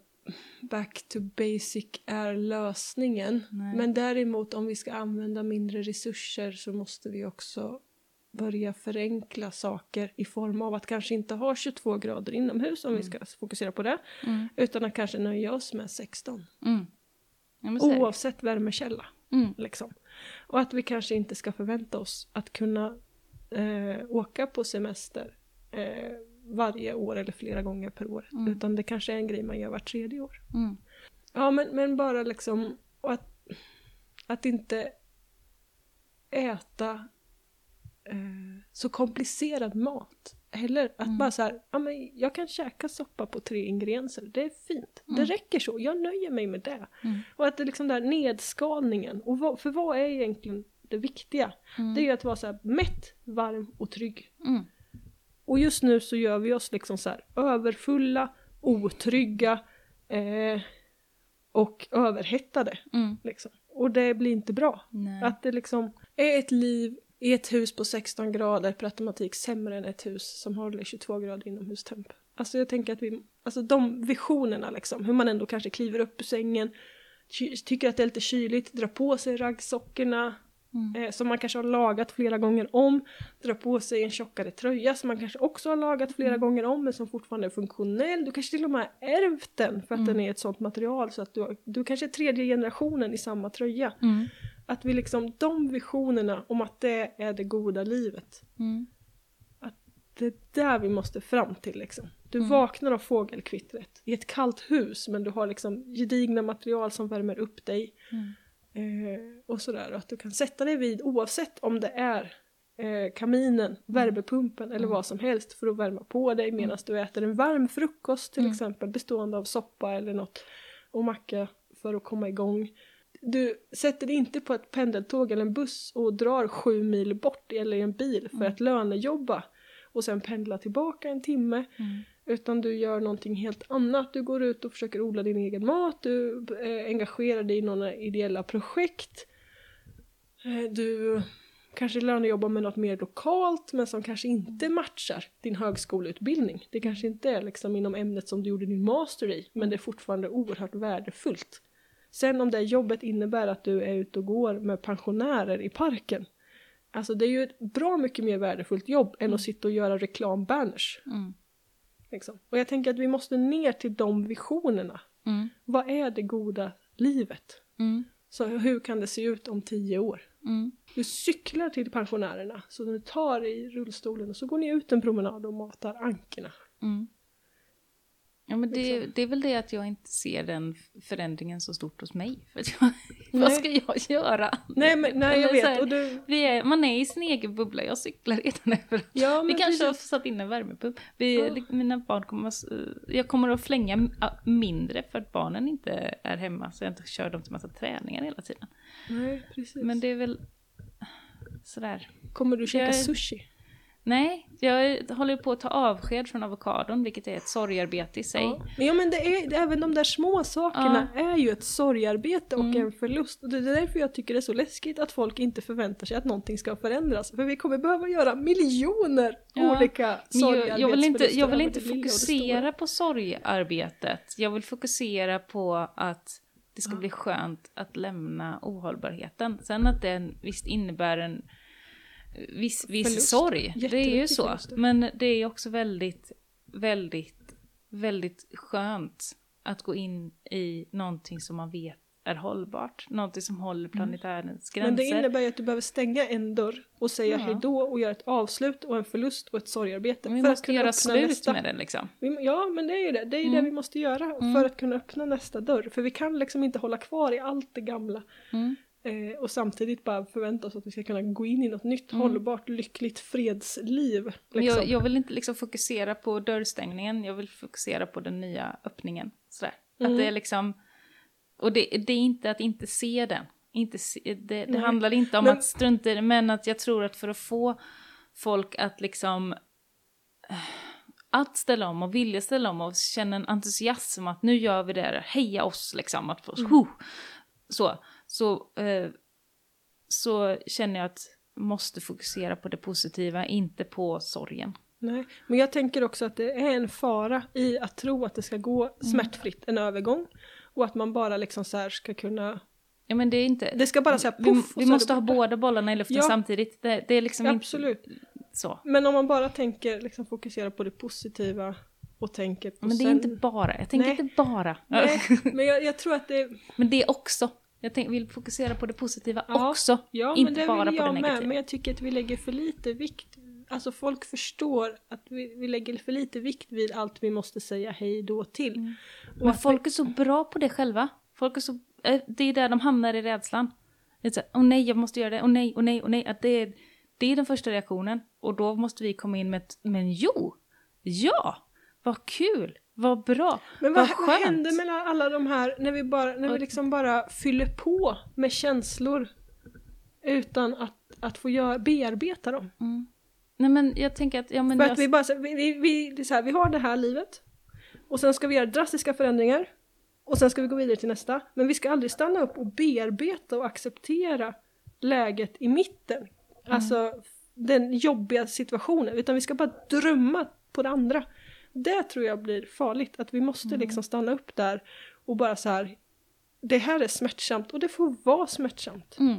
back to basic är lösningen. Nej. Men däremot om vi ska använda mindre resurser så måste vi också börja förenkla saker i form av att kanske inte ha 22 grader inomhus om vi ska fokusera på det. Mm. Utan att kanske nöja oss med 16. Mm. Oavsett värmekälla. Mm. Liksom. Och att vi kanske inte ska förvänta oss att kunna eh, åka på semester eh, varje år eller flera gånger per år. Mm. Utan det kanske är en grej man gör vart tredje år. Mm. Ja men, men bara liksom att, att inte äta eh, så komplicerad mat. Heller att Mm. bara så här, ja men jag kan käka soppa på tre ingredienser, det är fint. Det Mm. räcker så, jag nöjer mig med det. Mm. Och att det liksom där nedskalningen, och vad, för vad är egentligen det viktiga? Mm. Det är ju att vara så här mätt, varm och trygg. Och just nu så gör vi oss liksom så här överfulla, otrygga eh, och överhettade. Mm. Liksom. Och det blir inte bra. Nej. Att det liksom är ett liv i ett hus på 16 grader per automatik sämre än ett hus som håller 22 grader inomhustemp. Alltså jag tänker att vi, alltså de visionerna liksom, hur man ändå kanske kliver upp ur sängen, ty- tycker att det är lite kyligt, drar på sig raggsockorna, Mm. eh, som man kanske har lagat flera gånger om, drar på sig en tjockare tröja som man kanske också har lagat flera Mm. gånger om men som fortfarande är funktionell. Du kanske till och med har ärvt den för att Mm. den är ett sånt material så att du, du kanske är tredje generationen i samma tröja. Mm. Att vi liksom, de visionerna om att det är det goda livet, Mm. det är där vi måste fram till liksom. Du Mm. vaknar av fågelkvittret i ett kallt hus men du har liksom gedigna material som värmer upp dig. Mm. Eh, och sådär. Och att du kan sätta dig vid oavsett om det är eh, kaminen, värmepumpen eller Mm. vad som helst för att värma på dig medan du äter en varm frukost till Mm. exempel bestående av soppa eller något och macka för att komma igång. Du sätter dig inte på ett pendeltåg eller en buss och drar sju mil bort eller i en bil för Mm. att lönejobba och sen pendla tillbaka en timme Mm utan du gör någonting helt annat. Du går ut och försöker odla din egen mat, du eh, engagerar dig i några ideella projekt. Eh, du kanske lönejobbar med något mer lokalt men som kanske inte matchar din högskoleutbildning. Det kanske inte är liksom inom ämnet som du gjorde din master i men det är fortfarande oerhört värdefullt. Sen om det jobbet innebär att du är ute och går med pensionärer i parken Alltså det är ju ett bra mycket mer värdefullt jobb än att sitta och göra reklambanners. Mm. Liksom. Och jag tänker att vi måste ner till de visionerna. Mm. Vad är det goda livet? Mm. Så hur kan det se ut om tio år? Mm. Du cyklar till pensionärerna, så du tar i rullstolen och så går ni ut en promenad och matar ankorna. Mm. Ja, men det, Liksom. det är väl det att jag inte ser den förändringen så stort hos mig. För jag, vad ska jag göra? Nej, men, nej jag vet. här, Och du, Vi är, man är i sin egen bubbla, jag cyklar redan över. ja, Vi kanske har precis. satt in en värmepump. Vi, Ja. Mina barn kommer jag kommer att flänga mindre för att barnen inte är hemma så jag inte kör dem till massa träningar hela tiden. Nej, precis. Men det är väl sådär. Kommer du käka jag- sushi? Nej, jag håller på att ta avsked från avokadon vilket är ett sorgarbete i sig. Ja. Men, ja, men det är, även de där små sakerna är ju ett sorgarbete och Mm. en förlust. Och det är därför jag tycker det är så läskigt att folk inte förväntar sig att någonting ska förändras. För vi kommer behöva göra miljoner Ja. olika Men jag, jag vill inte, sorgarbetsförluster jag vill inte fokusera på sorgarbetet. Jag vill fokusera på att det ska Ja. bli skönt att lämna ohållbarheten. Sen att den visst innebär en viss, viss Förlust. sorg. Det är ju så. förluster. Men det är också väldigt, väldigt, väldigt skönt att gå in i någonting som man vet är hållbart. Någonting som håller planetärens gränser. Mm. Men det innebär ju att du behöver stänga en dörr och säga Ja. hejdå och göra ett avslut och en förlust och ett sorgarbete. Men vi för att måste kunna göra öppna slut nästa. med det liksom. Ja, men det är ju det. Det är ju Mm. det vi måste göra Mm. för att kunna öppna nästa dörr. För vi kan liksom inte hålla kvar i allt det gamla. Mm. Eh, och samtidigt bara förvänta oss att vi ska kunna gå in i något nytt, Mm. hållbart, lyckligt fredsliv. Liksom. Jag, jag vill inte liksom fokusera på dörrstängningen, jag vill fokusera på den nya öppningen. Sådär. Mm. Att det är liksom, och det, det är inte att inte se den. Inte se, det, det handlar inte om Men- att strunta i det, men att jag tror att för att få folk att liksom eh, att ställa om och vilja ställa om och känna en entusiasm att nu gör vi det heja oss liksom. Att, få- Mm. så, så, eh, så känner jag att måste fokusera på det positiva, inte på sorgen. Nej, men jag tänker också att det är en fara i att tro att det ska gå smärtfritt en övergång. Och att man bara liksom så ska kunna... Ja men det är inte... Det ska bara säga vi, poff vi är måste ha båda bollarna i luften Ja. samtidigt. Det, det är liksom Absolut. inte så. Men om man bara tänker liksom fokusera på det positiva och tänker på Men det är sen... inte bara. Jag tänker Nej. inte bara. Nej, men jag, jag tror att det... Men det är också. Jag tänk, vill fokusera på det positiva Ja. också. Ja, inte men det bara vill på det jag negativa. med. Men jag tycker att vi lägger för lite vikt... Alltså folk förstår att vi, vi lägger för lite vikt vid allt vi måste säga hej då till. Mm. Men folk är så bra på det själva. Folk är så, eh, det är där de hamnar i rädslan. Åh nej, jag måste göra det, åh nej, åh nej, åh nej. Att det, är, det är den första reaktionen. Och då måste vi komma in med ett, men jo, ja, vad kul, vad bra, Men vad, vad vad händer med alla de här, när vi, bara, när vi liksom bara fyller på med känslor utan att, att få göra, bearbeta dem? Mm. Nej men jag tänker att, ja men För jag, att vi bara, vi, vi, vi, så här, vi har det här livet och sen ska vi göra drastiska förändringar och sen ska vi gå vidare till nästa. Men vi ska aldrig stanna upp och bearbeta och acceptera läget i mitten. Alltså den jobbiga situationen, utan vi ska bara drömma på det andra. Det tror jag blir farligt, att vi måste Mm. liksom stanna upp där och bara så här. Det här är smärtsamt och det får vara smärtsamt. Mm.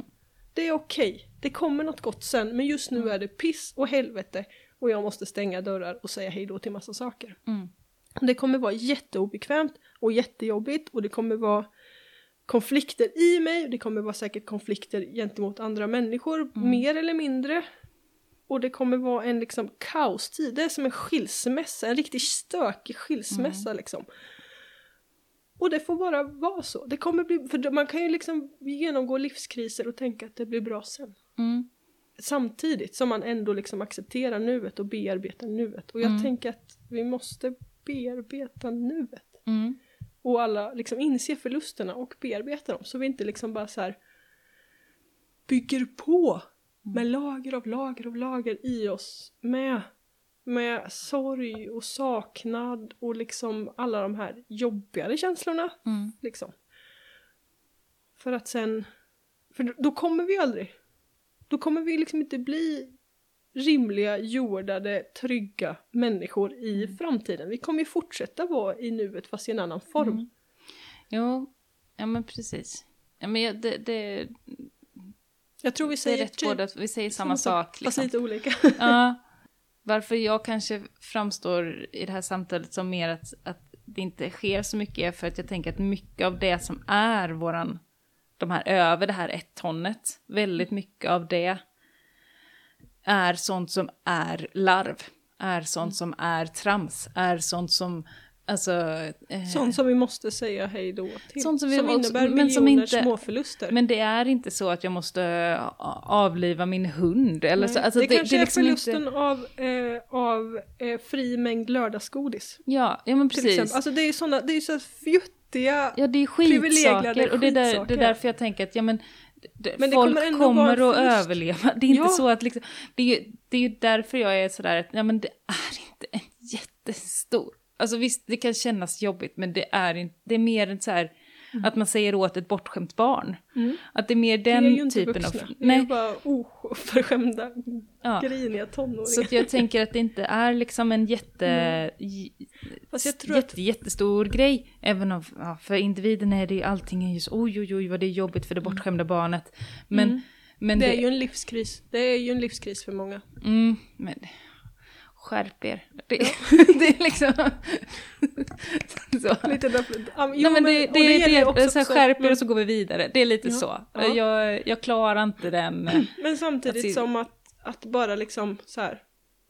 Det är okej, det kommer något gott sen men just nu är det piss och helvete och jag måste stänga dörrar och säga hej då till massa saker. Mm. Det kommer vara jätteobekvämt och jättejobbigt och det kommer vara konflikter i mig, det kommer vara säkert konflikter gentemot andra människor, mer eller mindre. Och det kommer vara en liksom kaostid, det är som en skilsmässa, en riktigt stökig skilsmässa liksom. Och det får bara vara så. Det kommer bli, för man kan ju liksom genomgå livskriser och tänka att det blir bra sen. Mm. Samtidigt som man ändå liksom accepterar nuet och bearbetar nuet. Och jag Mm. tänker att vi måste bearbeta nuet. Mm. Och alla liksom inse förlusterna och bearbeta dem. Så vi inte liksom bara så här bygger på med lager av lager av lager i oss. Med, med sorg och saknad och liksom alla de här jobbigare känslorna. Mm. Liksom. För att sen, för då- kommer vi aldrig, då kommer vi liksom inte bli rimliga, jordade, trygga människor i framtiden. Vi kommer ju fortsätta vara i nuet fast i en annan form. Mm. Jo, ja men precis. Ja, men det, det, Jag tror vi säger rätt båda, vi säger samma sak. fast Liksom. lite olika. Ja. Varför jag kanske framstår i det här samtalet som mer att, att det inte sker så mycket är för att jag tänker att mycket av det som är våran, de här över det här ett tonnet, väldigt mycket av det är sånt som är larv, är sånt som är trams, är sånt som, alltså... eh, Sånt som vi måste säga hej då till. Sånt som som, vi också- innebär men som inte- småförluster. Men det är inte så att jag måste eh, avliva min hund eller så. Alltså, det, kanske är liksom förlusten av, eh, av eh, fri mängd lördagsgodis. Ja, ja men precis. Alltså det är ju det är ju så fjuttiga Ja, det är skitsaker och det är, där, det är därför jag tänker att ja, men, Men det folk kommer kommer, att överleva. Det är inte Ja. så att liksom, det är, ju, det är ju därför jag är sådär att ja, men det är inte en jättestor. Alltså visst, det kan kännas jobbigt, men det är, inte, det är mer en så här att man säger åt ett bortskämt barn. Mm. Att det är mer den är ju inte typen vuxna. av... Vi är ju Nej, bara oförskämda, ja. griniga tonåringar. Så jag tänker att det inte är liksom en jätte, j- Fast jag tror att jätte, jättestor grej. Även om, ja, för individen är det ju allting är just oj oj oj vad det är jobbigt för det bortskämda barnet. Men, Mm. men det är ju en livskris. Det är ju en livskris för många. Mm, men skärp er. Det, det är liksom... så. Lite ja, jo, Nej, men det, det, det, det, också så här, skärp er men- och så går vi vidare. Det är lite Ja, så. ja. Jag, jag klarar inte den... Men samtidigt Alltså- som att, att bara liksom så här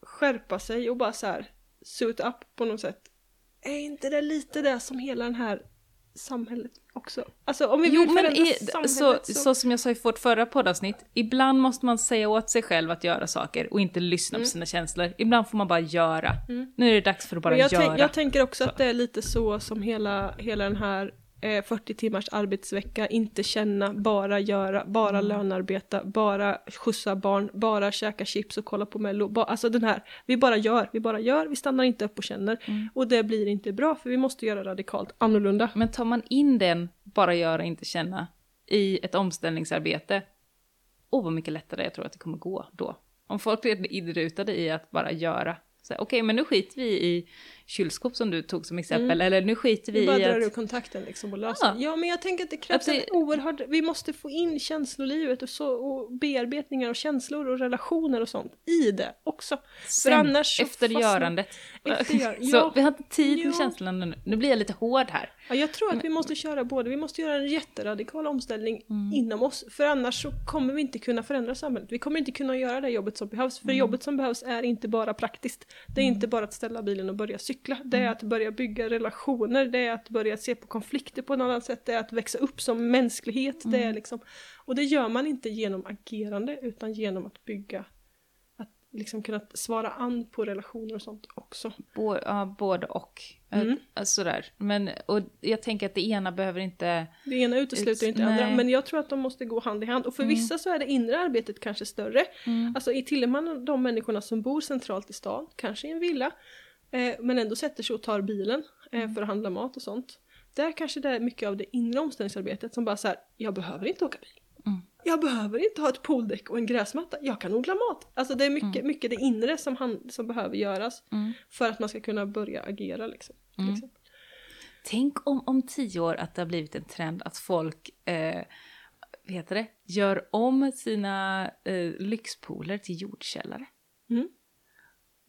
skärpa sig och bara så här suit up på något sätt. Är inte det lite det som hela den här samhället också? Alltså om vi Jo, vill men förändra i, samhället så, så... så som jag sa i vårt förra poddavsnitt, ibland måste man säga åt sig själv att göra saker och inte lyssna Mm. på sina känslor. Ibland får man bara göra. Mm. Nu är det dags för att bara jag, göra. tänk, jag tänker också Så. att det är lite så som hela, hela den här eh, 40 timmars arbetsvecka, inte känna, bara göra, bara Mm. lönarbeta, bara skjutsa barn, bara käka chips och kolla på mello. Ba, alltså den här, vi bara gör, vi bara gör, vi stannar inte upp och känner. Mm. Och det blir inte bra för vi måste göra radikalt annorlunda. Men tar man in den, bara göra, inte känna, i ett omställningsarbete, åh vad mycket lättare jag tror att det kommer gå då. Om folk är inrutade i att bara göra. Okej, men nu skiter vi i kylskåp som du tog som exempel, eller nu skiter vi, Vi bara i drar ur att... kontakten liksom och löser. Ja. Ja. men jag tänker att det krävs Att det- en oerhörd, vi måste få in känslolivet och, så, och bearbetningar och känslor och relationer och sånt i det också. Sen, annars så efter fastnar- görandet. Efter gör- Så ja. vi har inte tid med Ja. känslorna nu. Nu blir jag lite hård här. Ja, jag tror att vi måste köra både, vi måste göra en jätteradikal omställning Mm. inom oss, för annars så kommer vi inte kunna förändra samhället. Vi kommer inte kunna göra det jobbet som behövs, Mm. för jobbet som behövs är inte bara praktiskt. Det är inte bara att ställa bilen och börja cykla, det Mm. är att börja bygga relationer, det är att börja se på konflikter på ett annat sätt, det är att växa upp som mänsklighet, det Mm. är liksom, och det gör man inte genom agerande, utan genom att bygga, att liksom kunna svara an på relationer och sånt också. Både, ja, både och. Mm. Mm. Sådär. Men, och jag tänker att det ena behöver inte... Det ena utesluter Ut- inte det andra, men jag tror att de måste gå hand i hand. Och för Mm. vissa så är det inre arbetet kanske större. Mm. Alltså i tillhör man de människorna som bor centralt i stan, kanske i en villa, eh, men ändå sätter sig och tar bilen eh, Mm. för att handla mat och sånt. Där kanske det är mycket av det inre omställningsarbetet som bara så här, jag behöver inte åka bil. Mm. jag behöver inte ha ett pooldäck och en gräsmatta, jag kan odla mat. Alltså det är mycket, mycket det inre som, han, som behöver göras Mm. för att man ska kunna börja agera liksom. Mm. exempel. Tänk om, om tio år att det har blivit en trend att folk eh, vad heter det, gör om sina eh, lyxpooler till jordkällare. Mm.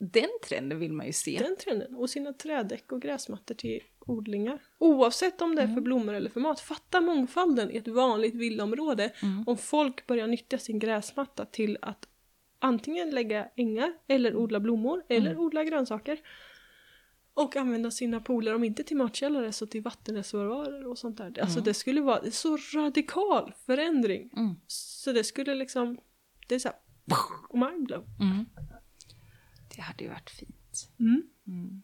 Den trenden vill man ju se. Den trenden. Och sina trädäck och gräsmattor till odlingar. Oavsett om det är Mm. för blommor eller för mat. Fatta mångfalden i ett vanligt villaområde Mm. om folk börjar nyttja sin gräsmatta till att antingen lägga ängar eller odla blommor eller Mm. odla grönsaker. Och använda sina pooler, om inte till matkällare så till vattenreservoarer och sånt där. Alltså Mm. det skulle vara en så radikal förändring. Mm. Så det skulle liksom, det är såhär, mindblow. Mm. Det hade ju varit fint. Mm. Mm.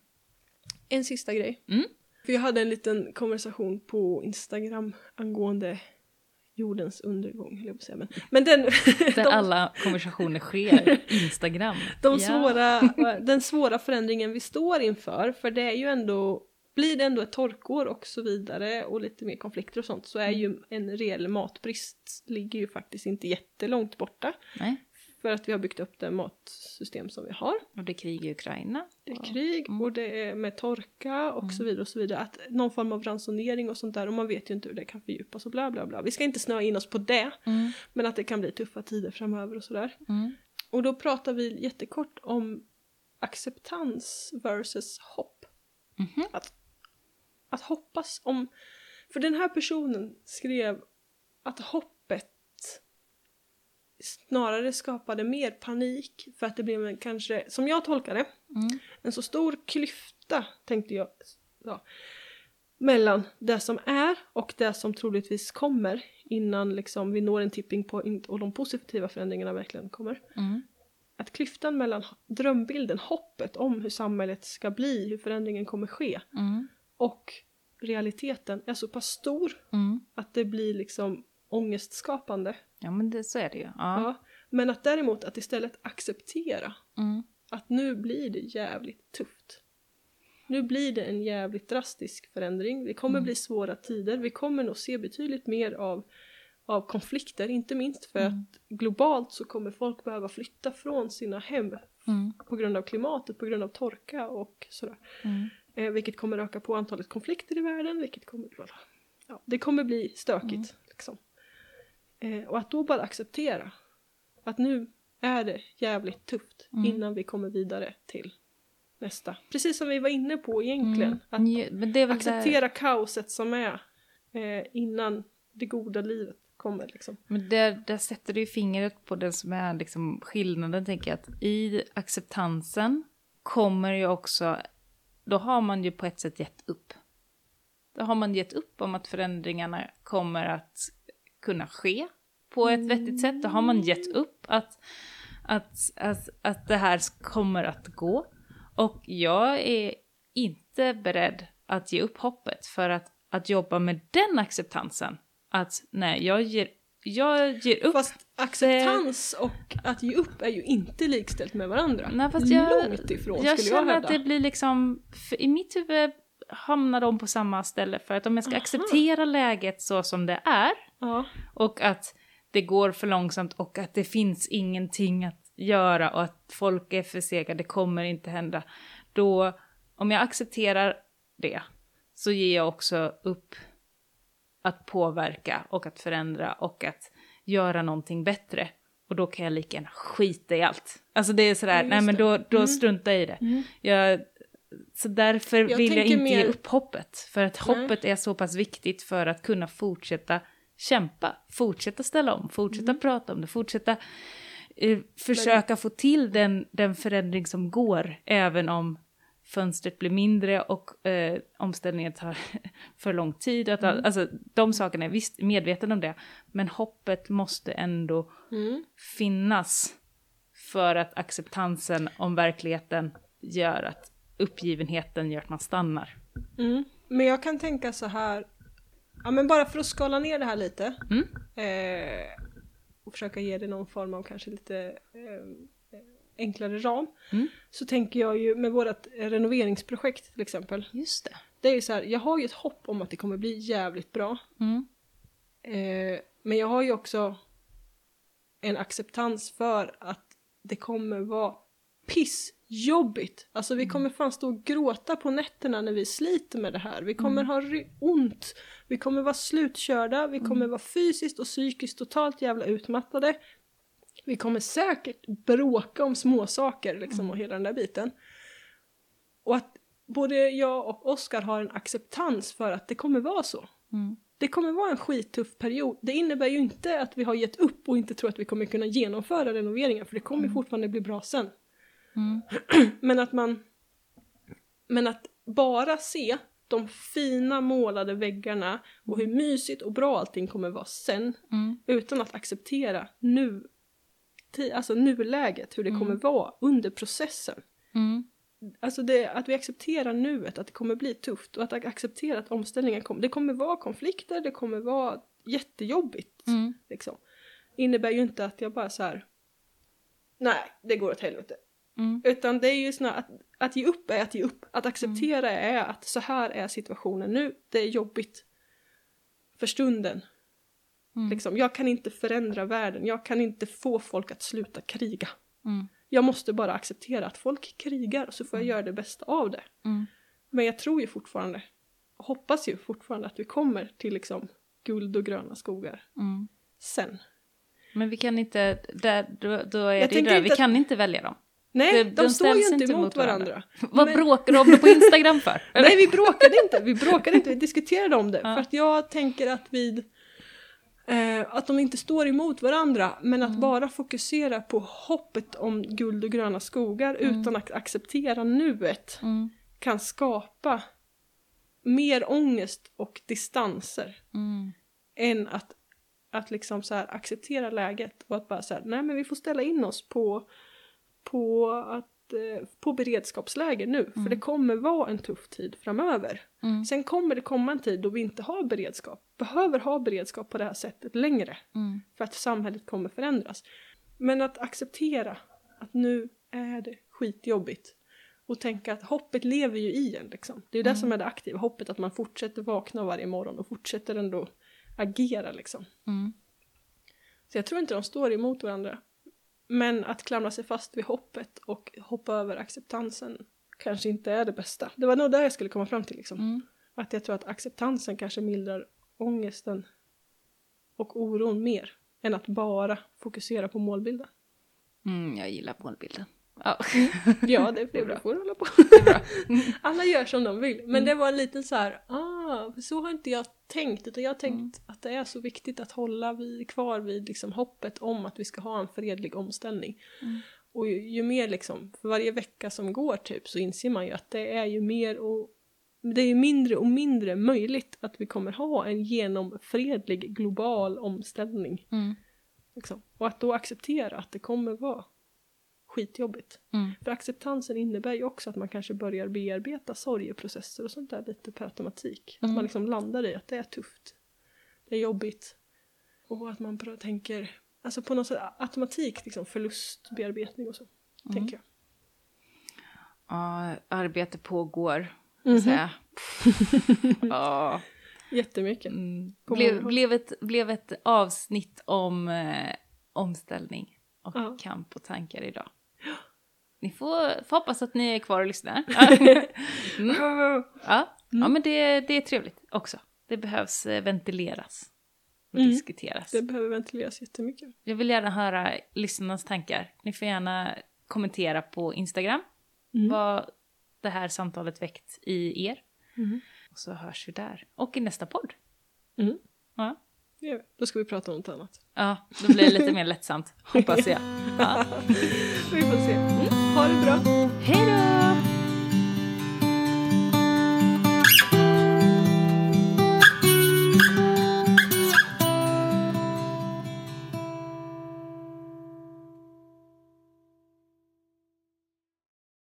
En sista grej. Mm. För jag hade en liten konversation på Instagram angående jordens undergång, höll jag på att säga. Men, men den, Där de, alla konversationer sker. Instagram. de svåra, den svåra förändringen vi står inför, för det är ju ändå blir det ändå ett torkår och så vidare och lite mer konflikter och sånt så är ju en reell matbrist ligger ju faktiskt inte jättelångt borta. Nej. För att vi har byggt upp det matsystem som vi har. Och det är krig i Ukraina. Det är krig Mm. och det är med torka och så vidare och så vidare. Att någon form av ransonering och sånt där och man vet ju inte hur det kan fördjupas och bla bla bla. Vi ska inte snöa in oss på det Mm. men att det kan bli tuffa tider framöver och sådär. Mm. Och då pratar vi jättekort om acceptans versus hopp. Mhm. Att hoppas om... För den här personen skrev att hoppet snarare skapade mer panik för att det blev en kanske, som jag tolkar det, Mm. en så stor klyfta, tänkte jag, ja, mellan det som är och det som troligtvis kommer innan liksom vi når en tipping point och de positiva förändringarna verkligen kommer. Mm. Att klyftan mellan drömbilden, hoppet om hur samhället ska bli, hur förändringen kommer ske Mm. och realiteten är så pass stor Mm. att det blir liksom ångestskapande. Ja men det, så är det ju. Ja. Ja. Men att däremot att istället acceptera Mm. att nu blir det jävligt tufft. Nu blir det en jävligt drastisk förändring. Det kommer Mm. bli svåra tider. Vi kommer nog se betydligt mer av, av konflikter, inte minst för Mm. att globalt så kommer folk behöva flytta från sina hem Mm. på grund av klimatet, på grund av torka och sådär. Mm. Eh, vilket kommer öka på antalet konflikter i världen, vilket kommer... Ja, det kommer bli stökigt. Mm. Liksom. Eh, och att då bara acceptera att nu är det jävligt tufft Mm. innan vi kommer vidare till nästa. Precis som vi var inne på egentligen. Mm. Att väl där, acceptera kaoset som är eh, innan det goda livet kommer. Liksom. men där, där sätter du ju fingret på det som är liksom skillnaden, tänker jag. Att I acceptansen kommer ju också, då har man ju på ett sätt gett upp. Då har man gett upp om att förändringarna kommer att kunna ske på ett vettigt sätt. Då har man gett upp att, att, att, att det här kommer att gå. Och jag är inte beredd att ge upp hoppet för att, att jobba med den acceptansen. Att nej, jag ger, jag ger upp. Fast acceptans och att ge upp är ju inte likställt med varandra. Nej, fast jag- Långt ifrån jag skulle jag känner hävda. att det blir liksom, i mitt huvud hamnar de på samma ställe. För att om jag ska Aha. acceptera läget så som det är Ja. och att det går för långsamt och att det finns ingenting att göra och att folk är för sega, det kommer inte hända. Då, om jag accepterar det, så ger jag också upp att påverka och att förändra och att göra någonting bättre. Och då kan jag lika gärna skita i allt. Alltså det är sådär, Ja, nej men då, då Mm. struntar jag i det. Mm. Jag, så därför Jag vill jag inte ge mer- upp hoppet. För att Nej. hoppet är så pass viktigt för att kunna fortsätta kämpa, fortsätta ställa om, fortsätta Mm. prata om det, fortsätta eh, försöka få till den, den förändring som går, även om fönstret blir mindre och eh, omställningen tar för lång tid. Att, Mm. Alltså de sakerna är visst medveten om det, men hoppet måste ändå Mm. finnas för att acceptansen om verkligheten gör att uppgivenheten gör att man stannar. Mm. Men jag kan tänka så här, ja men bara för att skala ner det här lite Mm. eh, och försöka ge det någon form av kanske lite eh, enklare ram. Mm. Så tänker jag ju med vårt renoveringsprojekt till exempel. Just det. Det är ju så här, jag har ju ett hopp om att det kommer bli jävligt bra. Mm. Eh, men jag har ju också en acceptans för att det kommer vara pissjobbigt. Alltså vi kommer fan stå och gråta på nätterna när vi sliter med det här. Vi kommer ha ry- ont, vi kommer vara slutkörda, vi kommer vara fysiskt och psykiskt totalt jävla utmattade. Vi kommer säkert bråka om småsaker liksom och hela den där biten. Och att både jag och Oskar har en acceptans för att det kommer vara så. Mm. Det kommer vara en skittuff period. Det innebär ju inte att vi har gett upp och inte tror att vi kommer kunna genomföra renoveringen för det kommer ju fortfarande bli bra sen. Mm. Men att man... Men att bara se de fina målade väggarna och hur mysigt och bra allting kommer vara sen Mm. utan att acceptera nu, alltså nuläget, hur det kommer vara under processen. Mm. Alltså det, att vi accepterar nuet, att det kommer bli tufft och att acceptera att omställningen kommer. Det kommer vara konflikter, det kommer vara jättejobbigt. Mm. Liksom. Innebär ju inte att jag bara så här. nej, det går åt helvete. Mm. Utan det är ju snarare att, att ge upp är att ge upp. Att acceptera är att så här är situationen nu, det är jobbigt. För stunden. Mm. Liksom, jag kan inte förändra världen, jag kan inte få folk att sluta kriga. Mm. Jag måste bara acceptera att folk krigar så får jag göra det bästa av det. Mm. Men jag tror ju fortfarande, hoppas ju fortfarande att vi kommer till liksom guld och gröna skogar Mm. sen. Men vi kan inte, där, då, då är Jag det tänker där, vi att- kan inte välja dem. Nej, Det- de, de står ju inte emot mot varandra. varandra. Vad Men- bråkar du om det på Instagram för? Nej, vi bråkade inte. Vi bråkade inte, vi diskuterade om det. Ja. För att jag tänker att vid eh, att de inte står emot varandra, men Mm. att bara fokusera på hoppet om guld och gröna skogar utan att acceptera nuet Mm. kan skapa mer ångest och distanser Mm. än att, att liksom så här acceptera läget och att bara säga nej men vi får ställa in oss på, på, att, eh, på beredskapsläge nu för det kommer vara en tuff tid framöver. Mm. Sen kommer det komma en tid då vi inte har beredskap, behöver ha beredskap på det här sättet längre Mm. för att samhället kommer förändras. Men att acceptera att nu är det skitjobbigt och tänka att hoppet lever ju i en liksom. Det är det som är det aktiva hoppet, att man fortsätter vakna varje morgon och fortsätter ändå agera liksom. Mm. Så jag tror inte de står emot varandra. Men att klamra sig fast vid hoppet och hoppa över acceptansen kanske inte är det bästa. Det var nog där jag skulle komma fram till liksom. Mm. Att jag tror att acceptansen kanske mildrar ångesten och oron mer än att bara fokusera på målbilden. Mm, jag gillar målbilden. Ja. Ja, det är bra. får du hålla på. Alla gör som de vill. Men det var en liten så här, ah, så har inte jag tänkt. Utan jag har tänkt att det är så viktigt att hålla vid, kvar vid liksom hoppet om att vi ska ha en fredlig omställning. Mm. Och ju, ju mer liksom, för varje vecka som går typ så inser man ju att det är ju mer och det är ju mindre och mindre möjligt att vi kommer ha en genomfredlig global omställning. Mm. Liksom. Och att då acceptera att det kommer vara skitjobbigt. Mm. För acceptansen innebär ju också att man kanske börjar bearbeta sorgeprocesser och sånt där lite per automatik. Att Mm. man liksom landar i att det är tufft, det är jobbigt. Och att man bara tänker, alltså på något sätt automatik, liksom förlustbearbetning och så. Mm. Tänker jag. Ja, arbete pågår, mm säga. Ja. Jättemycket. Mm. Blev, blev, ett, blev ett avsnitt om eh, omställning och Ja. kamp och tankar idag. Ni får, får hoppas att ni är kvar och lyssnar. mm. Ja, ja men det, det är trevligt också. Det behövs eh, ventileras och Mm. diskuteras. Det behöver ventileras jättemycket. Jag vill gärna höra lyssnarnas tankar. Ni får gärna kommentera på Instagram Mm. vad det här samtalet väckt i er. Mm. Och så hörs vi där. Och i nästa podd. Mm. Ja, vi. Då ska vi prata om något annat. ja då blir det lite mer lättsamt, hoppas jag. Ja. Vi får se. Ha det bra. Hej då!